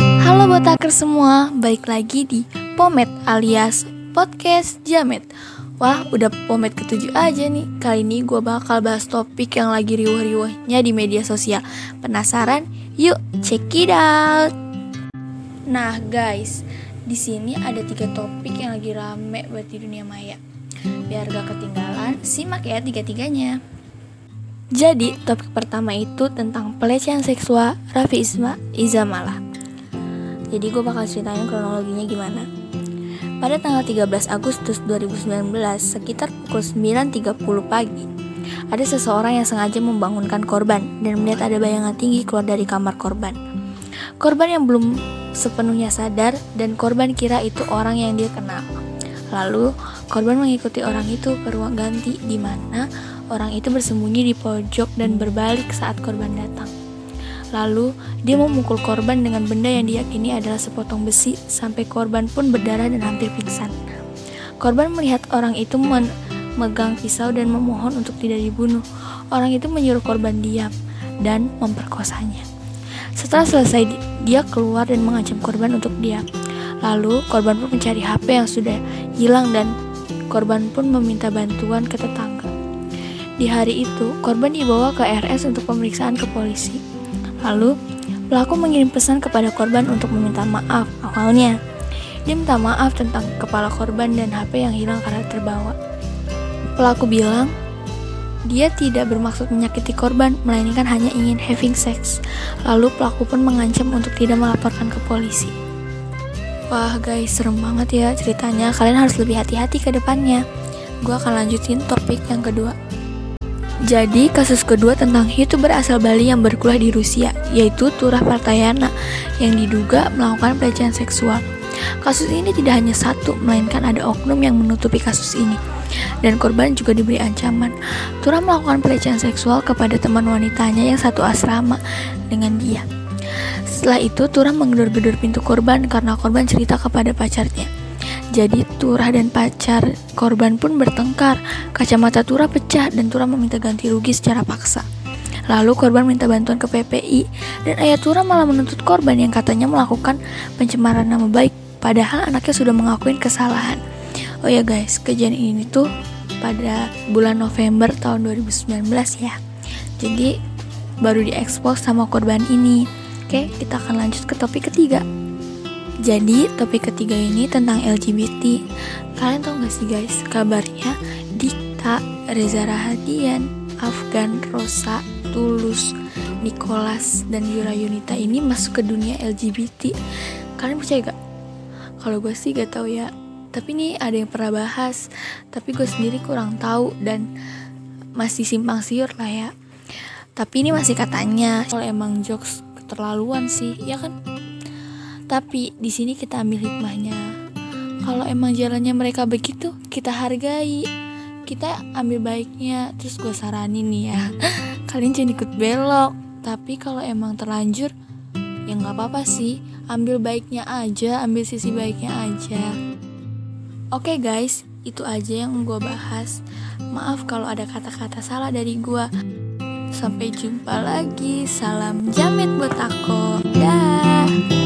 Halo botaker semua, baik lagi di Pomet alias Podcast Jamet. Wah, udah pomet ketujuh aja nih. Kali ini gue bakal bahas topik yang lagi riuh-riuhnya di media sosial. Penasaran? Yuk, check it out! Nah guys, di sini ada tiga topik yang lagi rame buat di dunia maya. Biar gak ketinggalan, simak ya tiga-tiganya. Jadi, topik pertama itu tentang pelecehan seksual Raffi Isma Izamala. Jadi gue bakal ceritain kronologinya gimana. Pada tanggal 13 Agustus 2019, sekitar pukul 9.30 pagi, ada seseorang yang sengaja membangunkan korban dan melihat ada bayangan tinggi keluar dari kamar korban. Korban yang belum sepenuhnya sadar dan korban kira itu orang yang dia kenal. Lalu, korban mengikuti orang itu ke ruang ganti di mana Orang itu bersembunyi di pojok dan berbalik saat korban datang. Lalu, dia memukul korban dengan benda yang diyakini adalah sepotong besi sampai korban pun berdarah dan hampir pingsan. Korban melihat orang itu memegang pisau dan memohon untuk tidak dibunuh. Orang itu menyuruh korban diam dan memperkosanya. Setelah selesai, dia keluar dan mengancam korban untuk diam. Lalu, korban pun mencari HP yang sudah hilang dan korban pun meminta bantuan ke tetangga. Di hari itu, korban dibawa ke RS untuk pemeriksaan ke polisi. Lalu, pelaku mengirim pesan kepada korban untuk meminta maaf awalnya. Dia minta maaf tentang kepala korban dan HP yang hilang karena terbawa. Pelaku bilang, dia tidak bermaksud menyakiti korban, melainkan hanya ingin having sex. Lalu pelaku pun mengancam untuk tidak melaporkan ke polisi. Wah guys, serem banget ya ceritanya. Kalian harus lebih hati-hati ke depannya. Gue akan lanjutin topik yang kedua. Jadi, kasus kedua tentang youtuber asal Bali yang berkuliah di Rusia, yaitu Turah Partayana, yang diduga melakukan pelecehan seksual. Kasus ini tidak hanya satu, melainkan ada oknum yang menutupi kasus ini. Dan korban juga diberi ancaman. Turah melakukan pelecehan seksual kepada teman wanitanya yang satu asrama dengan dia. Setelah itu, Turah menggedor-gedor pintu korban karena korban cerita kepada pacarnya. Jadi Turah dan pacar korban pun bertengkar. Kacamata Turah pecah dan Turah meminta ganti rugi secara paksa. Lalu korban minta bantuan ke PPI dan ayah Turah malah menuntut korban yang katanya melakukan pencemaran nama baik padahal anaknya sudah mengakuin kesalahan. Oh ya guys, kejadian ini tuh pada bulan November tahun 2019 ya. Jadi baru diekspos sama korban ini. Oke, kita akan lanjut ke topik ketiga. Jadi topik ketiga ini tentang LGBT Kalian tau gak sih guys kabarnya Dita, Reza Rahadian, Afgan, Rosa, Tulus, Nicholas, dan Yura Yunita ini masuk ke dunia LGBT Kalian percaya gak? Kalau gue sih gak tau ya. Tapi ini ada yang pernah bahas. Tapi gue sendiri kurang tahu dan masih simpang siur lah ya. Tapi ini masih katanya Kalau emang jokes keterlaluan sih Ya kan? Tapi di sini kita ambil hikmahnya. Kalau emang jalannya mereka begitu, kita hargai. Kita ambil baiknya. Terus gue saranin nih ya, kalian jangan ikut belok. Tapi kalau emang terlanjur, ya nggak apa-apa sih. Ambil baiknya aja, ambil sisi baiknya aja. Oke okay guys, itu aja yang gue bahas. Maaf kalau ada kata-kata salah dari gue. Sampai jumpa lagi. Salam jamet buat aku. Dah.